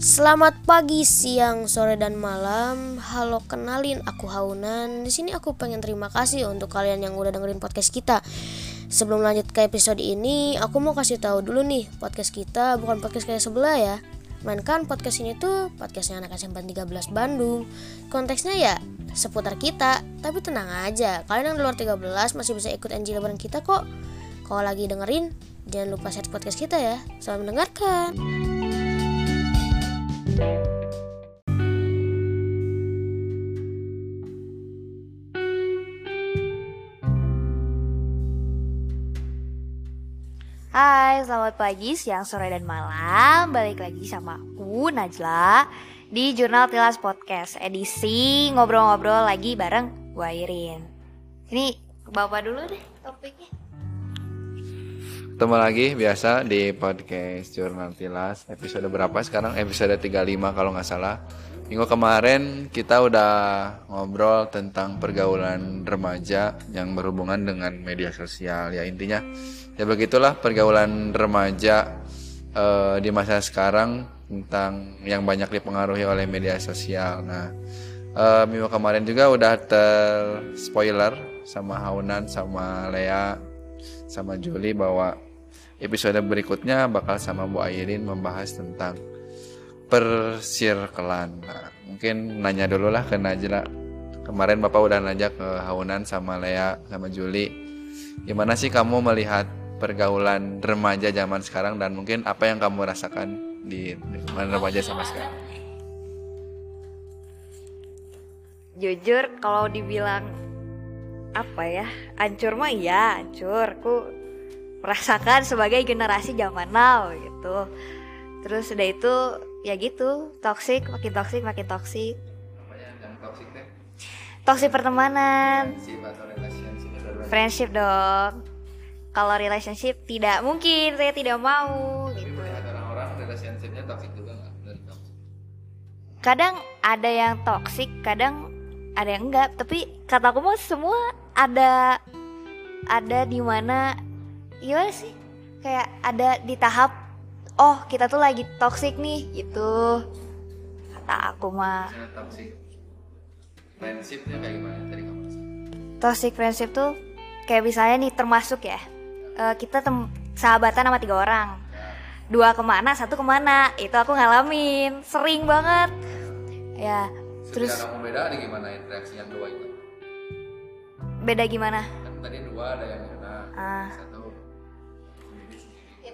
Selamat pagi, siang, sore, dan malam. Halo, kenalin aku Haunan. Di sini aku pengen terima kasih untuk kalian yang udah dengerin podcast kita. Sebelum lanjut ke episode ini, aku mau kasih tahu dulu nih, podcast kita bukan podcast kayak sebelah ya. Melainkan podcast ini tuh podcastnya anak SMP 13 Bandung. Konteksnya ya seputar kita, tapi tenang aja, kalian yang di luar 13 masih bisa ikut NG bareng kita kok. Kalau lagi dengerin, jangan lupa share podcast kita ya. Selamat mendengarkan. Hai, selamat pagi, siang, sore, dan malam. Balik lagi sama aku, Najla Di Jurnal Tilas Podcast Edisi ngobrol-ngobrol lagi bareng Bu Airin Ini ke bapak dulu deh topiknya Ketemu lagi biasa di podcast Jurnal Tilas. Episode berapa sekarang? Episode 35 kalau nggak salah. Minggu kemarin kita udah ngobrol tentang pergaulan remaja yang berhubungan dengan media sosial. Ya intinya ya begitulah pergaulan remaja eh, di masa sekarang tentang yang banyak dipengaruhi oleh media sosial. Nah eh, minggu kemarin juga udah ter spoiler sama Haunan sama Lea sama Juli bahwa episode berikutnya bakal sama Bu Airin membahas tentang persirkelan. Nah, mungkin nanya dulu lah ke Najla. Kemarin Bapak udah nanya ke Haunan sama Lea sama Juli. Gimana sih kamu melihat pergaulan remaja zaman sekarang dan mungkin apa yang kamu rasakan di lingkungan remaja sama sekarang? Jujur kalau dibilang apa ya Hancur mah iya hancur Aku merasakan sebagai generasi zaman now gitu. Terus udah itu ya gitu Toxic, makin toxic, makin toxic. Toxic? Toxic pertemanan. Friendship dong. Kalau relationship tidak mungkin Saya tidak mau Tapi gitu. melihat orang-orang relationshipnya toxic juga nggak? Dari kamu? kadang ada yang toksik kadang ada yang enggak. Tapi kata aku mah semua ada ada di mana gimana sih? Kayak ada di tahap oh kita tuh lagi toksik nih gitu. Kata aku mah. Misalnya toxic friendshipnya kayak gimana? Tadi kamu toxic friendship tuh kayak misalnya nih termasuk ya eh, kita tem- sahabatan sama tiga orang. Dua ke mana satu ke mana. Itu aku ngalamin. Sering banget. Ya Terus terus kamu beda ada gimana reaksi yang dua itu? beda gimana? Kan tadi dua ada yang kena, Ah.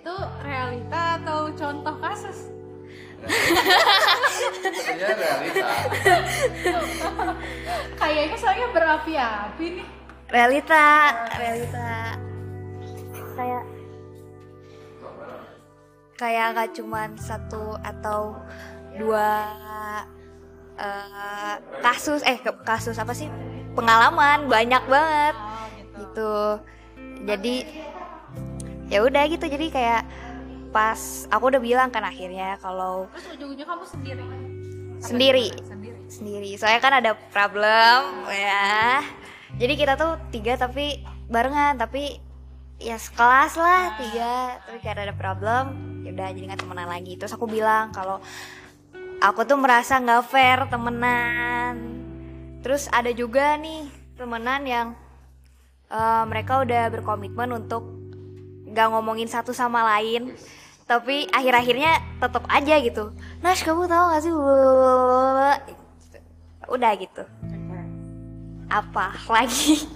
Itu realita atau contoh kasus? Iya realita. Kayaknya soalnya berapi-api nih. realita. Realita. Kayak kayak nggak cuman satu atau dua eh, kasus eh kasus apa sih? Pengalaman banyak banget. Gitu. Jadi ya udah gitu jadi kayak pas aku udah bilang kan akhirnya kalau Terus ujung-ujungnya kamu sendiri. sendiri. Sendiri. sendiri. Soalnya kan ada problem ya. Jadi kita tuh tiga tapi barengan tapi ya sekelas lah tiga. Tapi karena ada problem ya udah jadi nggak temenan lagi. Terus aku bilang kalau aku tuh merasa nggak fair temenan. Terus ada juga nih temenan yang eh, mereka udah berkomitmen untuk nggak ngomongin satu sama lain tapi akhir-akhirnya tetap aja gitu Nas kamu tahu gak sih udah gitu apa lagi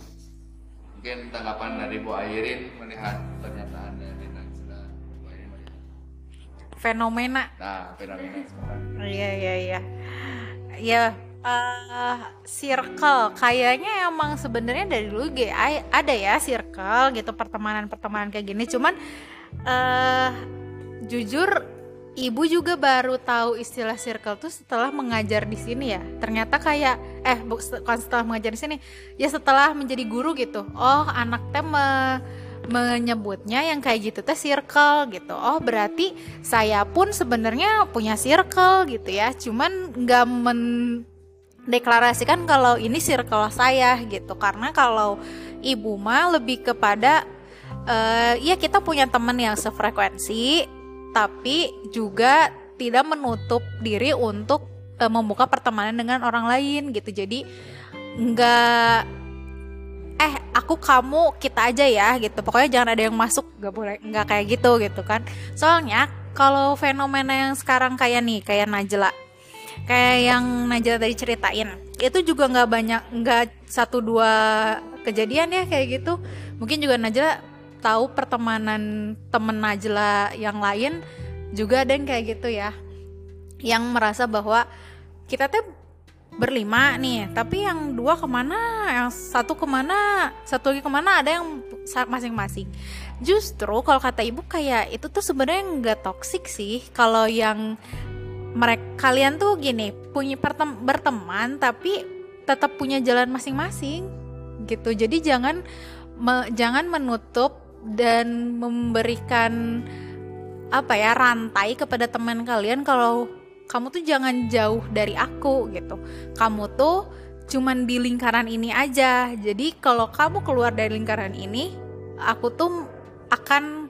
Mungkin tanggapan dari Bu Airin melihat pernyataan dari Najla. Bu Airin melihat. Fenomena. Nah, fenomena sekarang. Iya iya iya. Ya eh, circle. Kayaknya emang sebenarnya dari dulu ay- ada ya circle gitu pertemanan-pertemanan kayak gini. Cuman eh jujur ibu juga baru tahu istilah circle tuh setelah mengajar di sini ya. Ternyata kayak eh bukan setelah mengajar di sini ya setelah menjadi guru gitu. Oh anak teh me- menyebutnya yang kayak gitu teh circle gitu. Oh berarti saya pun sebenarnya punya circle gitu ya. Cuman nggak mendeklarasikan kalau ini circle saya gitu. Karena kalau ibu mah lebih kepada eh ya kita punya teman yang sefrekuensi tapi juga tidak menutup diri untuk eh, membuka pertemanan dengan orang lain gitu. Jadi nggak eh aku kamu kita aja ya gitu. Pokoknya jangan ada yang masuk nggak boleh nggak kayak gitu gitu kan. Soalnya kalau fenomena yang sekarang kayak nih kayak Najla kayak yang Najla tadi ceritain. Itu juga nggak banyak nggak satu dua kejadian ya kayak gitu. Mungkin juga Najla tahu pertemanan temen Najla yang lain juga ada yang kayak gitu ya. Yang merasa bahwa kita tuh berlima nih tapi yang dua ke mana yang satu ke mana satu lagi ke mana ada yang masing-masing. Justru kalau kata ibu kayak itu tuh sebenarnya nggak toksik sih. Kalau yang mereka kalian tuh gini punya pertem- berteman tapi tetap punya jalan masing-masing gitu. Jadi jangan me- jangan menutup dan memberikan apa ya rantai kepada teman kalian kalau kamu tuh jangan jauh dari aku gitu. Kamu tuh cuman di lingkaran ini aja. Jadi kalau kamu keluar dari lingkaran ini aku tuh akan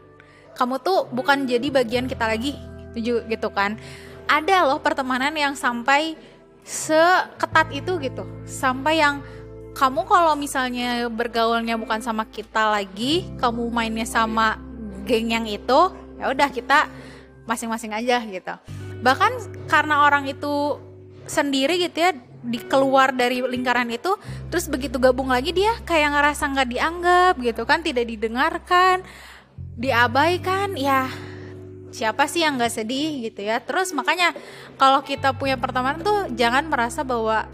kamu tuh bukan jadi bagian kita lagi gitu gitu kan ada loh pertemanan yang sampai seketat itu gitu. Sampai yang kamu kalau misalnya bergaulnya bukan sama kita lagi kamu mainnya sama geng yang itu ya udah kita masing-masing aja gitu. Bahkan karena orang itu sendiri gitu ya di keluar dari lingkaran itu terus begitu gabung lagi dia kayak ngerasa nggak dianggap gitu kan tidak didengarkan diabaikan ya siapa sih yang nggak sedih gitu ya. Terus makanya kalau kita punya pertemanan tuh jangan merasa bahwa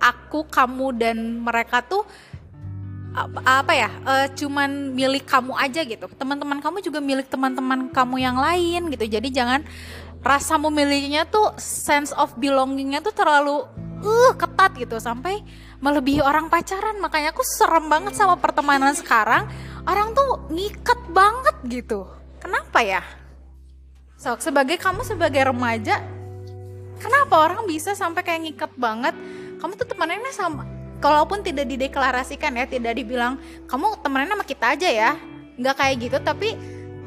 aku kamu dan mereka tuh apa, ya eh, cuman milik kamu aja gitu. Teman-teman kamu juga milik teman-teman kamu yang lain gitu. Jadi jangan rasa memilikinya tuh sense of belongingnya tuh terlalu uh ketat gitu. Sampai melebihi orang pacaran. Makanya aku serem banget sama pertemanan sekarang. Orang tuh ngikat banget gitu. Kenapa ya so sebagai kamu sebagai remaja kenapa orang bisa sampai kayak ngikat banget? Kamu tuh temenannya sama kalaupun tidak dideklarasikan ya tidak dibilang kamu temenannya sama kita aja ya. Nggak kayak gitu tapi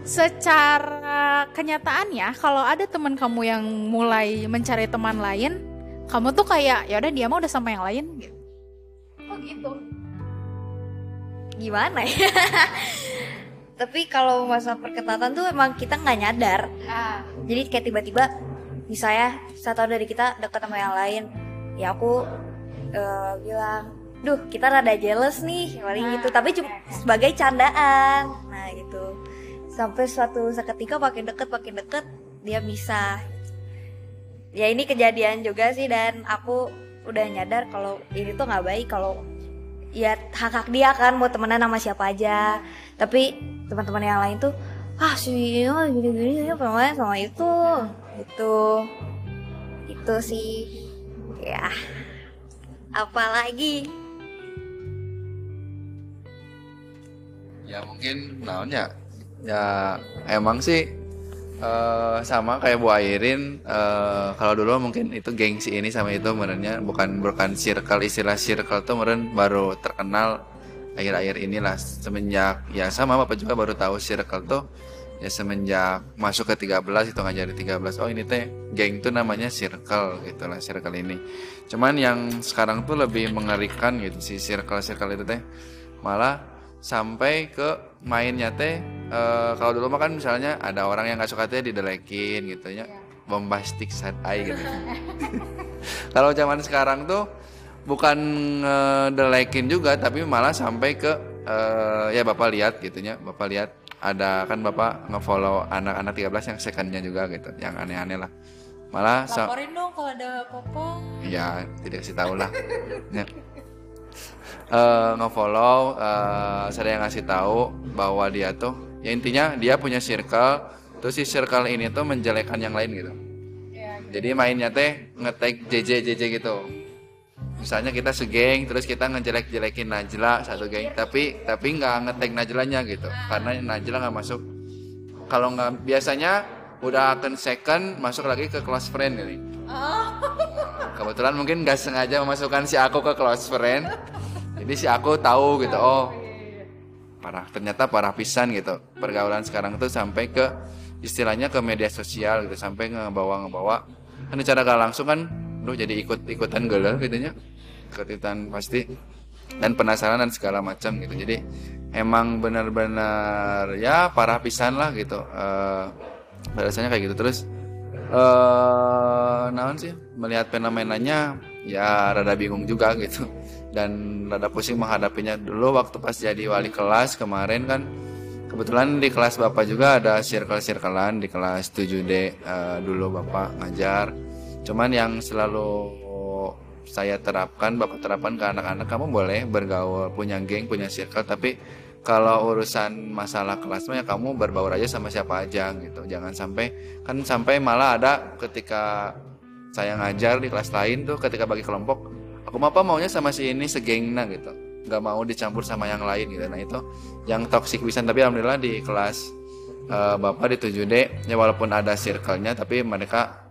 secara kenyataannya kalau ada teman kamu yang mulai mencari teman lain kamu tuh kayak ya udah dia mah udah sama yang lain. Gitu oh gitu. Gimana ya tapi kalau masalah perketatan tuh emang kita nggak nyadar. Ah. Jadi kayak tiba-tiba misalnya satu dari kita dekat sama yang lain. Ya aku eh, bilang duh kita rada jealous nih paling gitu. Tapi cuma sebagai candaan. Nah gitu. Sampai suatu seketika makin deket makin deket dia bisa. Ya ini kejadian juga sih dan aku udah nyadar kalau ini tuh nggak baik kalau ya hak hak dia kan mau temenan sama siapa aja tapi teman-teman yang lain tuh ah si ini gini gini ya pernah sama itu. Itu itu sih. Ya. Apalagi? Ya mungkin naonnya ya emang sih eh, sama kayak Bu Airin eh, kalau dulu mungkin itu gengsi ini sama itu sebenarnya bukan bukan circle istilah circle tuh meren baru terkenal akhir-akhir inilah semenjak ya sama Bapak juga baru tahu circle tuh. Ya semenjak masuk ke 13 itu ngajarin 13 oh ini teh geng tuh namanya circle gitu lah circle ini. Cuman yang sekarang tuh lebih mengerikan gitu si circle circle itu teh. Malah sampai ke mainnya teh eh, kalau dulu mah kan misalnya ada orang yang nggak suka teh didelekin gitu ya. Bombastic side eye gitu. Kalau zaman sekarang tuh bukan ngedelekin juga tapi malah sampai ke eh, ya bapak lihat gitunya. Bapak lihat ada kan bapak ngefollow anak-anak 13 yang secondnya juga gitu yang aneh-aneh lah. Malah laporin dong kalau ada apa-apa. Ya tidak kasih tahu lah. Ya. Eh, ngefollow eh, saya yang ngasih tahu bahwa dia tuh ya intinya dia punya circle terus si circle ini tuh menjelekkan yang lain gitu. Jadi mainnya teh ngetek JJ JJ gitu misalnya kita segeng terus kita ngejelek jelekin Najla satu geng. Tapi tapi nggak ngetek Najlanya gitu. Karena Najla nggak masuk. Kalau nggak biasanya udah akan second masuk lagi ke close friend kali kebetulan mungkin nggak sengaja memasukkan si aku ke close friend. Jadi si aku tahu gitu oh parah. Ternyata parah pisan gitu. Pergaulan sekarang tuh sampai ke istilahnya ke media sosial gitu. Sampai ngebawa ngebawa kan cara gak langsung kan lu jadi ikut ikutan galau gitu ikutan pasti dan penasaran dan segala macam gitu. Jadi emang benar-benar ya parah pisan lah gitu. Uh, rasanya kayak gitu. Terus eh naon sih melihat fenomenanya ya rada bingung juga gitu. Dan rada pusing menghadapinya. Dulu waktu pas jadi wali kelas kemarin kan kebetulan di kelas bapak juga ada circle-circlean di kelas 7D uh, eh, dulu bapak ngajar. Cuman yang selalu saya terapkan bapak terapkan ke anak-anak kamu boleh bergaul punya geng punya circle tapi kalau urusan masalah kelas ya kamu berbaur aja sama siapa aja gitu. Jangan sampai kan sampai malah ada ketika saya ngajar di kelas lain tuh ketika bagi kelompok aku apa maunya sama si ini segengna gitu. Nggak mau dicampur sama yang lain gitu. Nah itu yang toxic bisa tapi alhamdulillah di kelas uh, bapak di 7D ya walaupun ada circle-nya tapi mereka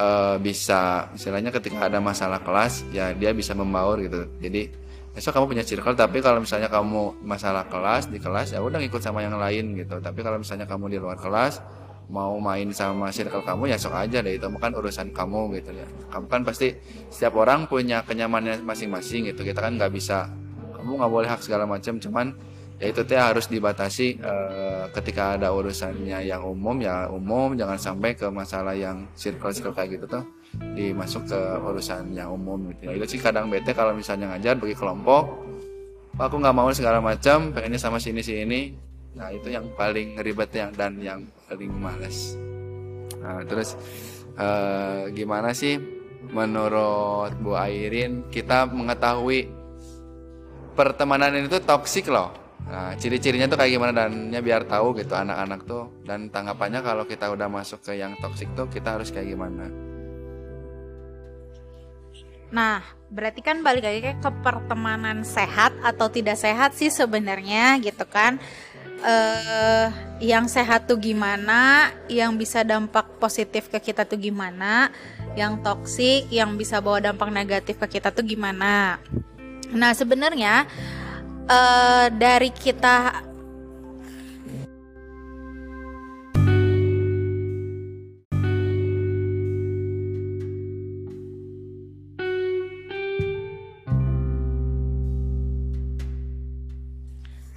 uh, bisa istilahnya ketika ada masalah kelas ya dia bisa membaur gitu. Jadi besok kamu punya circle tapi kalau misalnya kamu masalah kelas di kelas ya udah ngikut sama yang lain gitu. Tapi kalau misalnya kamu di luar kelas mau main sama circle kamu ya sok aja deh itu bukan urusan kamu gitu ya. Kamu kan pasti setiap orang punya kenyamanannya masing-masing gitu. Kita kan nggak bisa kamu nggak boleh hak segala macam cuman ya itu teh harus dibatasi e, ketika ada urusannya yang umum ya umum jangan sampai ke masalah yang circle circle kayak gitu tuh dimasuk ke urusan yang umum gitu. Ya itu sih kadang bete kalau misalnya ngajar bagi kelompok aku nggak mau segala macam pengennya sama sini sini. Nah itu yang paling ribet yang dan yang paling males. Nah terus e, gimana sih menurut Bu Airin kita mengetahui pertemanan ini tuh toksik loh Nah, ciri-cirinya tuh kayak gimana dan ya biar tahu gitu anak-anak tuh dan tanggapannya kalau kita udah masuk ke yang toksik tuh kita harus kayak gimana. Nah, berarti kan balik lagi ke pertemanan sehat atau tidak sehat sih sebenarnya gitu kan. Eh yang sehat tuh gimana, yang bisa dampak positif ke kita tuh gimana, yang toksik yang bisa bawa dampak negatif ke kita tuh gimana. Nah, sebenarnya uh, dari kita.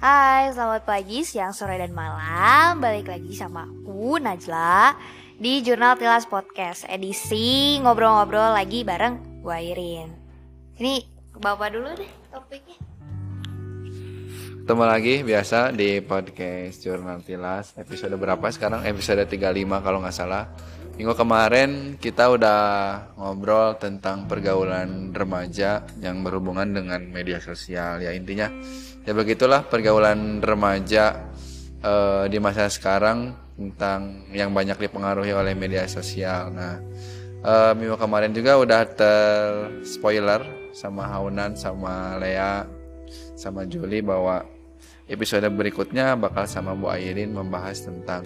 Hai, selamat pagi, siang, sore, dan malam. Balik lagi sama aku, Najla Di Jurnal Tilas Podcast Edisi ngobrol-ngobrol lagi bareng Bu Airin Ini ke bapak dulu deh topiknya Ketemu lagi biasa di podcast Jurnal Tilas Episode berapa sekarang? Episode 35 kalau nggak salah. Minggu kemarin kita udah ngobrol tentang pergaulan remaja yang berhubungan dengan media sosial. Ya intinya ya begitulah pergaulan remaja uh, di masa sekarang Tentang yang banyak dipengaruhi oleh media sosial. Nah uh, minggu kemarin juga udah ter spoiler sama Haunan sama Lea sama Juli bahwa episode berikutnya bakal sama Bu Airin membahas tentang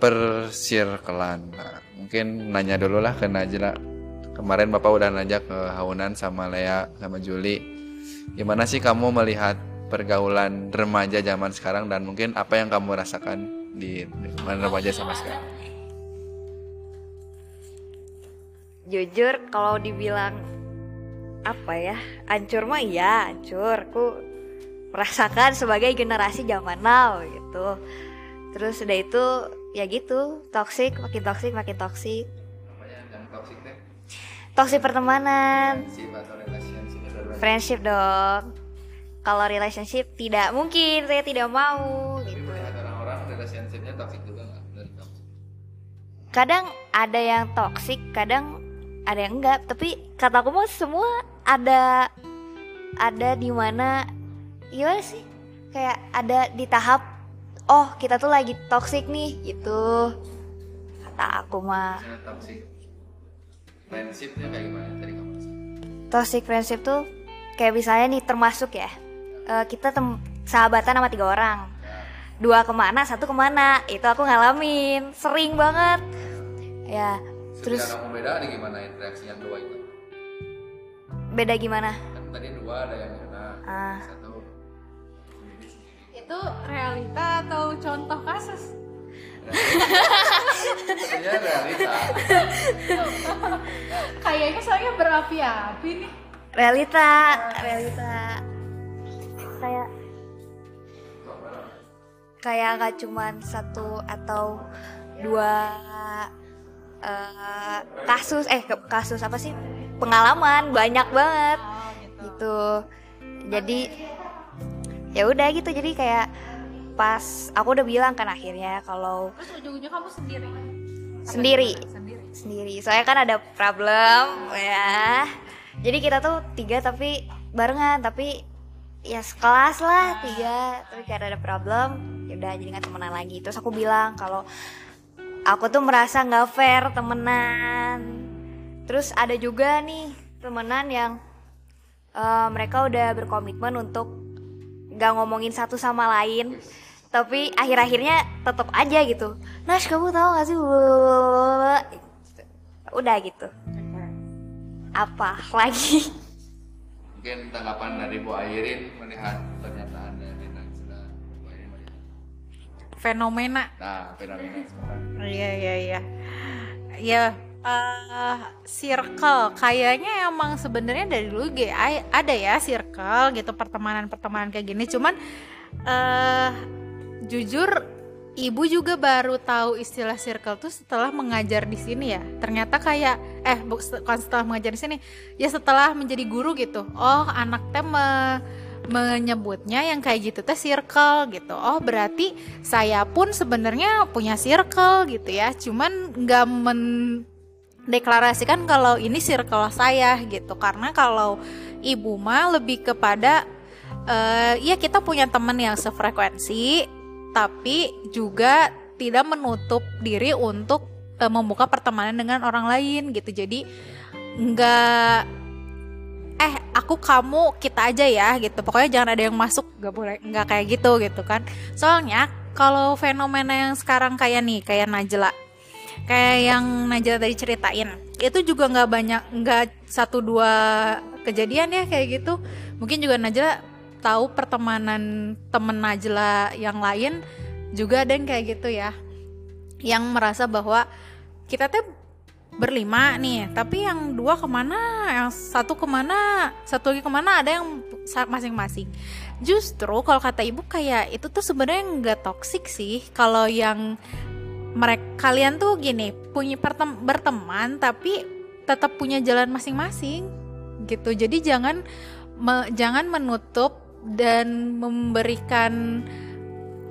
persirkelan. Nah, mungkin nanya dulu lah ke Najla. Kemarin Bapak udah nanya ke Haunan sama Lea sama Juli. Gimana sih kamu melihat pergaulan remaja zaman sekarang dan mungkin apa yang kamu rasakan di lingkungan remaja sama sekarang? Jujur kalau dibilang apa ya, ancur mah iya, ancur. Ku merasakan sebagai generasi zaman now gitu. Terus udah itu ya gitu. Toxic makin toxic makin toxic. Toxic pertemanan. Friendship dong. Kalau relationship tidak mungkin saya tidak mau gitu. kadang ada yang toxic kadang ada yang enggak. Tapi kataku mau semua ada ada di mana gimana sih. Kayak ada di tahap oh kita tuh lagi toxic nih gitu. Kata aku mah. Toxic friendshipnya kayak gimana? Tadi kamu toxic friendship tuh kayak misalnya nih termasuk ya uh, kita tem sahabatan sama tiga orang. Dua ke mana satu ke mana itu aku ngalamin. Sering banget. Ya terus kamu beda ada gimana reaksi yang dua itu? Beda gimana? Kan tadi dua ada yang mana ah. satu itu realita atau contoh kasus? Sebenarnya realita. kayaknya soalnya berapi-api nih. Realita. Realita. Kayak kayak nggak cuman satu atau dua eh, kasus eh kasus apa sih? Pengalaman banyak banget. Gitu. Jadi ya udah gitu jadi kayak pas aku udah bilang kan akhirnya kalau terus ujung-ujungnya kamu sendiri? Sendiri. sendiri? Sendiri. Soalnya kan ada problem ya. Jadi kita tuh tiga tapi barengan tapi ya sekelas lah tiga. Tapi karena ada problem ya udah jadi nggak temenan lagi. Terus aku bilang kalau aku tuh merasa nggak fair temenan. Terus ada juga nih temenan yang eh, mereka udah berkomitmen untuk nggak ngomongin satu sama lain tapi akhir-akhirnya tetap aja gitu Nash kamu tahu gak sih udah gitu apa lagi Mungkin tanggapan dari Bu Airin melihat pernyataan dari Najla. Bu Airin melihat. fenomena Nah, fenomena. Iya iya iya. Ya eh, circle kayaknya emang sebenarnya dari dulu ay- ada ya circle gitu pertemanan-pertemanan kayak gini. Cuman eh jujur ibu juga baru tahu istilah circle tuh setelah mengajar di sini ya. Ternyata kayak eh bukan setelah mengajar di sini, ya setelah menjadi guru gitu. Oh, anak teh me- menyebutnya yang kayak gitu teh circle gitu. Oh, berarti saya pun sebenarnya punya circle gitu ya. Cuman nggak mendeklarasikan kalau ini circle saya gitu. Karena kalau ibu mah lebih kepada eh ya kita punya teman yang sefrekuensi tapi juga tidak menutup diri untuk eh, membuka pertemanan dengan orang lain gitu. Jadi nggak eh aku kamu kita aja ya gitu pokoknya jangan ada yang masuk nggak boleh nggak kayak gitu gitu kan soalnya kalau fenomena yang sekarang kayak nih kayak Najla kayak yang Najla tadi ceritain. Itu juga nggak banyak nggak satu dua kejadian ya kayak gitu. Mungkin juga Najla tahu pertemanan temen Najla yang lain juga ada yang kayak gitu ya. Yang merasa bahwa kita tuh berlima nih tapi yang dua ke mana yang satu ke mana satu lagi ke mana ada yang masing-masing. Justru kalau kata ibu kayak itu tuh sebenarnya nggak toksik sih. Kalau yang mereka kalian tuh gini punya pertem- berteman tapi tetap punya jalan masing-masing gitu. Jadi jangan me- jangan menutup dan memberikan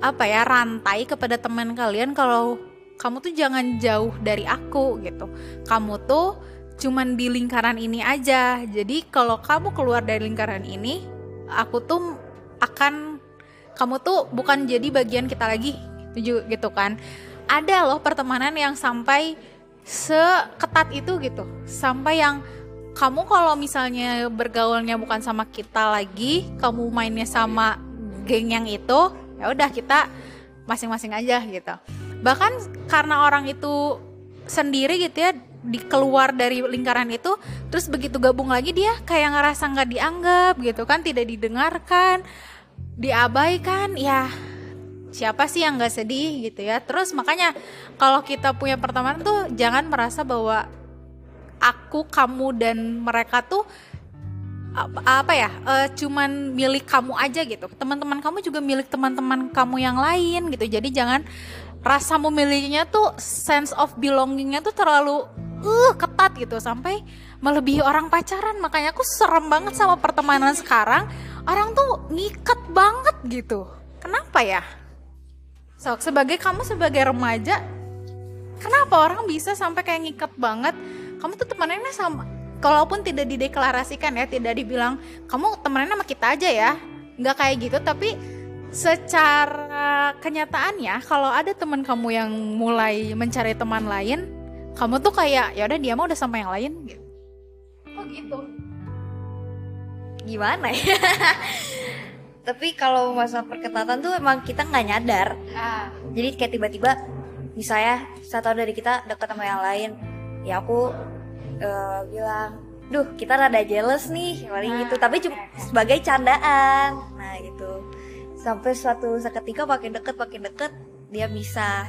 apa ya rantai kepada teman kalian kalau kamu tuh jangan jauh dari aku gitu. Kamu tuh cuman di lingkaran ini aja. Jadi kalau kamu keluar dari lingkaran ini aku tuh akan kamu tuh bukan jadi bagian kita lagi gitu kan ada loh pertemanan yang sampai seketat itu gitu. Sampai yang kamu kalau misalnya bergaulnya bukan sama kita lagi kamu mainnya sama geng yang itu ya udah kita masing-masing aja gitu. Bahkan karena orang itu sendiri gitu ya di keluar dari lingkaran itu terus begitu gabung lagi dia kayak ngerasa nggak dianggap gitu kan tidak didengarkan diabaikan ya siapa sih yang nggak sedih gitu ya. Terus makanya kalau kita punya pertemanan tuh jangan merasa bahwa aku kamu dan mereka tuh apa, ya eh, cuman milik kamu aja gitu. Teman-teman kamu juga milik teman-teman kamu yang lain gitu. Jadi jangan rasa memilikinya tuh sense of belongingnya tuh terlalu uh ketat gitu. Sampai melebihi orang pacaran. Makanya aku serem banget sama pertemanan sekarang. Orang tuh ngikat banget gitu. Kenapa ya so sebagai kamu sebagai remaja kenapa orang bisa sampai kayak ngikat banget? Kamu tuh temenannya sama kalaupun tidak dideklarasikan ya tidak dibilang kamu temenannya sama kita aja ya. Nggak kayak gitu tapi secara kenyataannya kalau ada teman kamu yang mulai mencari teman lain kamu tuh kayak ya udah dia mah udah sama yang lain. Gitu oh gitu. Gimana ya tapi kalau masalah perketatan tuh emang kita nggak nyadar. Ah. Jadi kayak tiba-tiba misalnya satu dari kita deket sama yang lain ya aku eh, bilang duh kita rada jealous nih paling gitu. Tapi cuma sebagai candaan. Nah gitu. Sampai suatu seketika makin deket makin deket dia bisa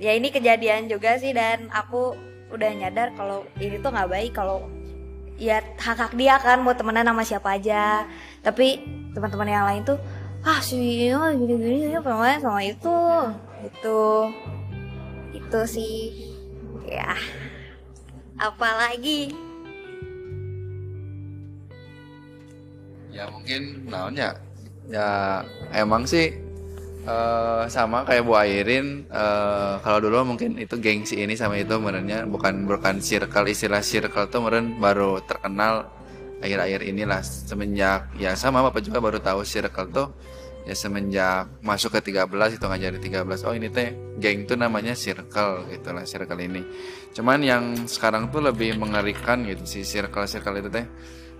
ya ini kejadian juga sih dan aku udah nyadar kalau ini tuh nggak baik kalau ya hak hak dia kan mau temenan sama siapa aja tapi teman-teman yang lain tuh ah si ini gini gini ya pemain sama itu. Itu itu sih. Ya. Apalagi? Ya mungkin naon ya? Emang sih eh, sama kayak Bu Airin eh, kalau dulu mungkin itu gengsi ini sama itu sebenarnya bukan bukan circle istilah circle tuh meren baru terkenal akhir-akhir inilah semenjak ya sama Bapak juga baru tahu circle tuh ya semenjak masuk ke 13 itu ngajarin 13 oh ini teh geng tuh namanya circle gitu lah circle ini. Cuman yang sekarang tuh lebih mengerikan gitu si circle circle itu teh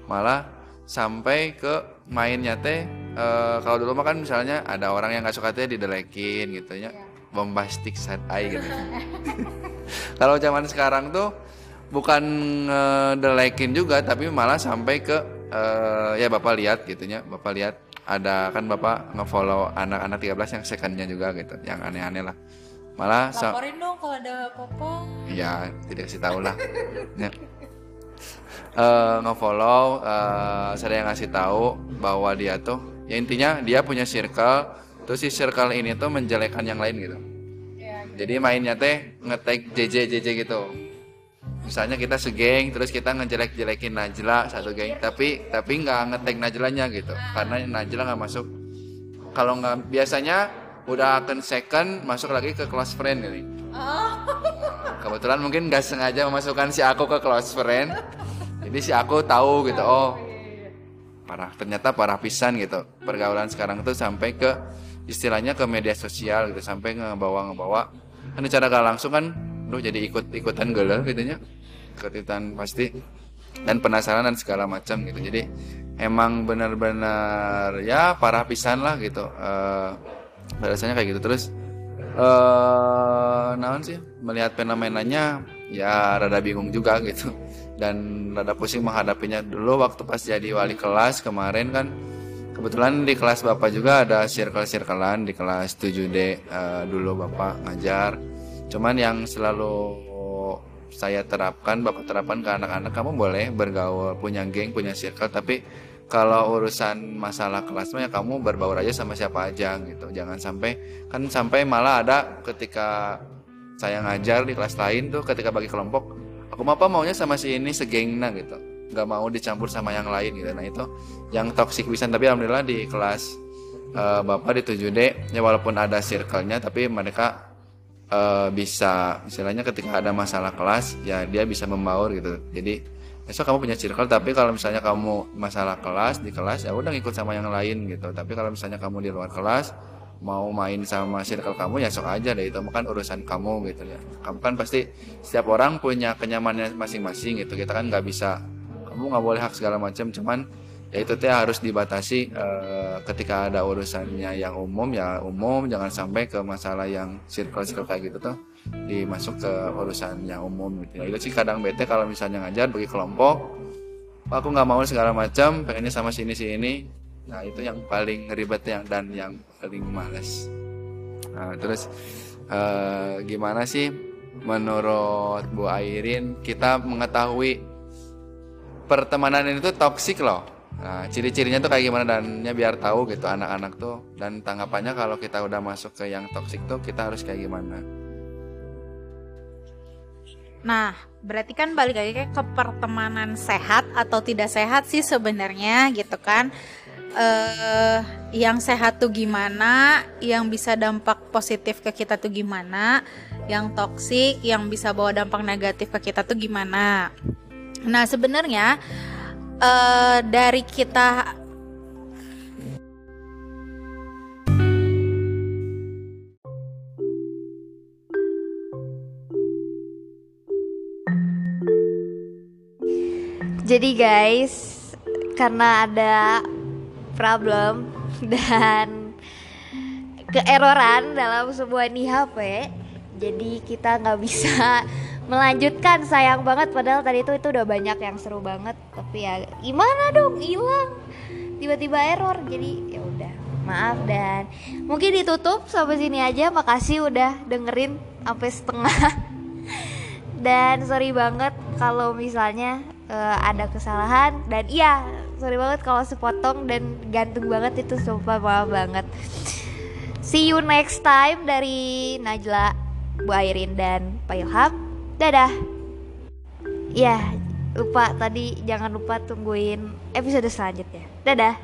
malah sampai ke mainnya teh eh, kalau dulu mah kan misalnya ada orang yang nggak suka teh didelekin gitu ya bombastic side eye gitu. Kalau zaman sekarang tuh bukan ngedelekin juga tapi malah sampai ke eh, ya bapak lihat gitunya. Bapak lihat ada kan bapak ngefollow anak-anak 13 yang secondnya juga gitu yang aneh-aneh lah. Malah laporin dong kalau ada popo ya tidak kasih tahu lah. Ya. Eh, ngefollow eh, saya yang ngasih tahu bahwa dia tuh ya intinya dia punya circle terus si circle ini tuh menjelekkan yang lain gitu. Jadi mainnya teh ngetek JJ JJ gitu misalnya kita segeng terus kita ngejelek-jelekin Najla satu geng. Tapi tapi nggak ngetek Najlanya gitu. Karena Najla nggak masuk. Kalau nggak biasanya udah akan second masuk lagi ke close friend gitu kebetulan mungkin nggak sengaja memasukkan si aku ke close friend. Jadi si aku tahu gitu oh parah ternyata parah pisan gitu. Pergaulan sekarang tuh sampai ke istilahnya ke media sosial gitu. Sampai ngebawa ngebawa kan secara gak langsung kan lu jadi ikut ikutan galau gitu ikut ikutan pasti. Dan penasaran dan segala macam gitu. Jadi emang benar-benar ya parah pisan lah gitu. Eh rasanya kayak gitu. Terus eh naon sih melihat fenomenanya ya rada bingung juga gitu. Dan rada pusing menghadapinya. Dulu waktu pas jadi wali kelas kemarin kan kebetulan di kelas bapak juga ada circle-circlean di kelas 7D eh, dulu bapak ngajar cuman yang selalu saya terapkan bapak terapkan ke anak-anak kamu boleh bergaul punya geng punya circle tapi kalau urusan masalah kelas mah ya kamu berbaur aja sama siapa aja gitu. Jangan sampai kan sampai malah ada ketika saya ngajar di kelas lain tuh ketika bagi kelompok aku mah apa maunya sama si ini segengna gitu. Nggak mau dicampur sama yang lain gitu. Nah itu yang toxic bisa tapi alhamdulillah di kelas eh, bapak di 7D ya walaupun ada circle-nya tapi mereka eh, bisa istilahnya ketika ada masalah kelas ya dia bisa membaur gitu. Jadi besok kamu punya circle tapi kalau misalnya kamu masalah kelas di kelas ya udah ngikut sama yang lain gitu. Tapi kalau misalnya kamu di luar kelas mau main sama circle kamu ya sok aja deh itu kan urusan kamu gitu ya. Kamu kan pasti setiap orang punya kenyamanannya masing-masing gitu. Kita kan nggak bisa kamu nggak boleh hak segala macam cuman ya itu teh harus dibatasi eh, ketika ada urusannya yang umum ya umum jangan sampai ke masalah yang circle circle kayak gitu tuh dimasuk ke urusan yang umum gitu. Ya itu sih kadang bete kalau misalnya ngajar bagi kelompok aku nggak mau segala macam pengennya sama sini sini. Nah itu yang paling ribet yang dan yang paling males. Nah terus eh, gimana sih menurut Bu Airin kita mengetahui pertemanan ini tuh toksik loh nah ciri-cirinya tuh kayak gimana dan? Ya biar tahu gitu anak-anak tuh. Dan tanggapannya kalau kita udah masuk ke yang toksik tuh kita harus kayak gimana? Nah, berarti kan balik lagi kayak ke pertemanan sehat atau tidak sehat sih sebenarnya gitu kan. Eh, yang sehat tuh gimana, yang bisa dampak positif ke kita tuh gimana, yang toksik, yang bisa bawa dampak negatif ke kita tuh gimana. Nah, sebenarnya eh dari kita Jadi guys, karena ada problem dan keeroran dalam sebuah nih HP, jadi kita nggak bisa melanjutkan. Sayang banget, padahal tadi itu itu udah banyak yang seru banget. Tapi ya gimana dong, hilang. Tiba-tiba error, jadi ya udah. maaf dan mungkin ditutup sampai sini aja makasih udah dengerin sampai setengah dan sorry banget kalau misalnya uh, ada kesalahan dan iya sorry banget kalau sepotong dan gantung banget itu sumpah maaf banget see you next time dari Najla Bu Airin dan Pak Ilham Dadah. Ya, lupa tadi jangan lupa tungguin episode selanjutnya. Dadah.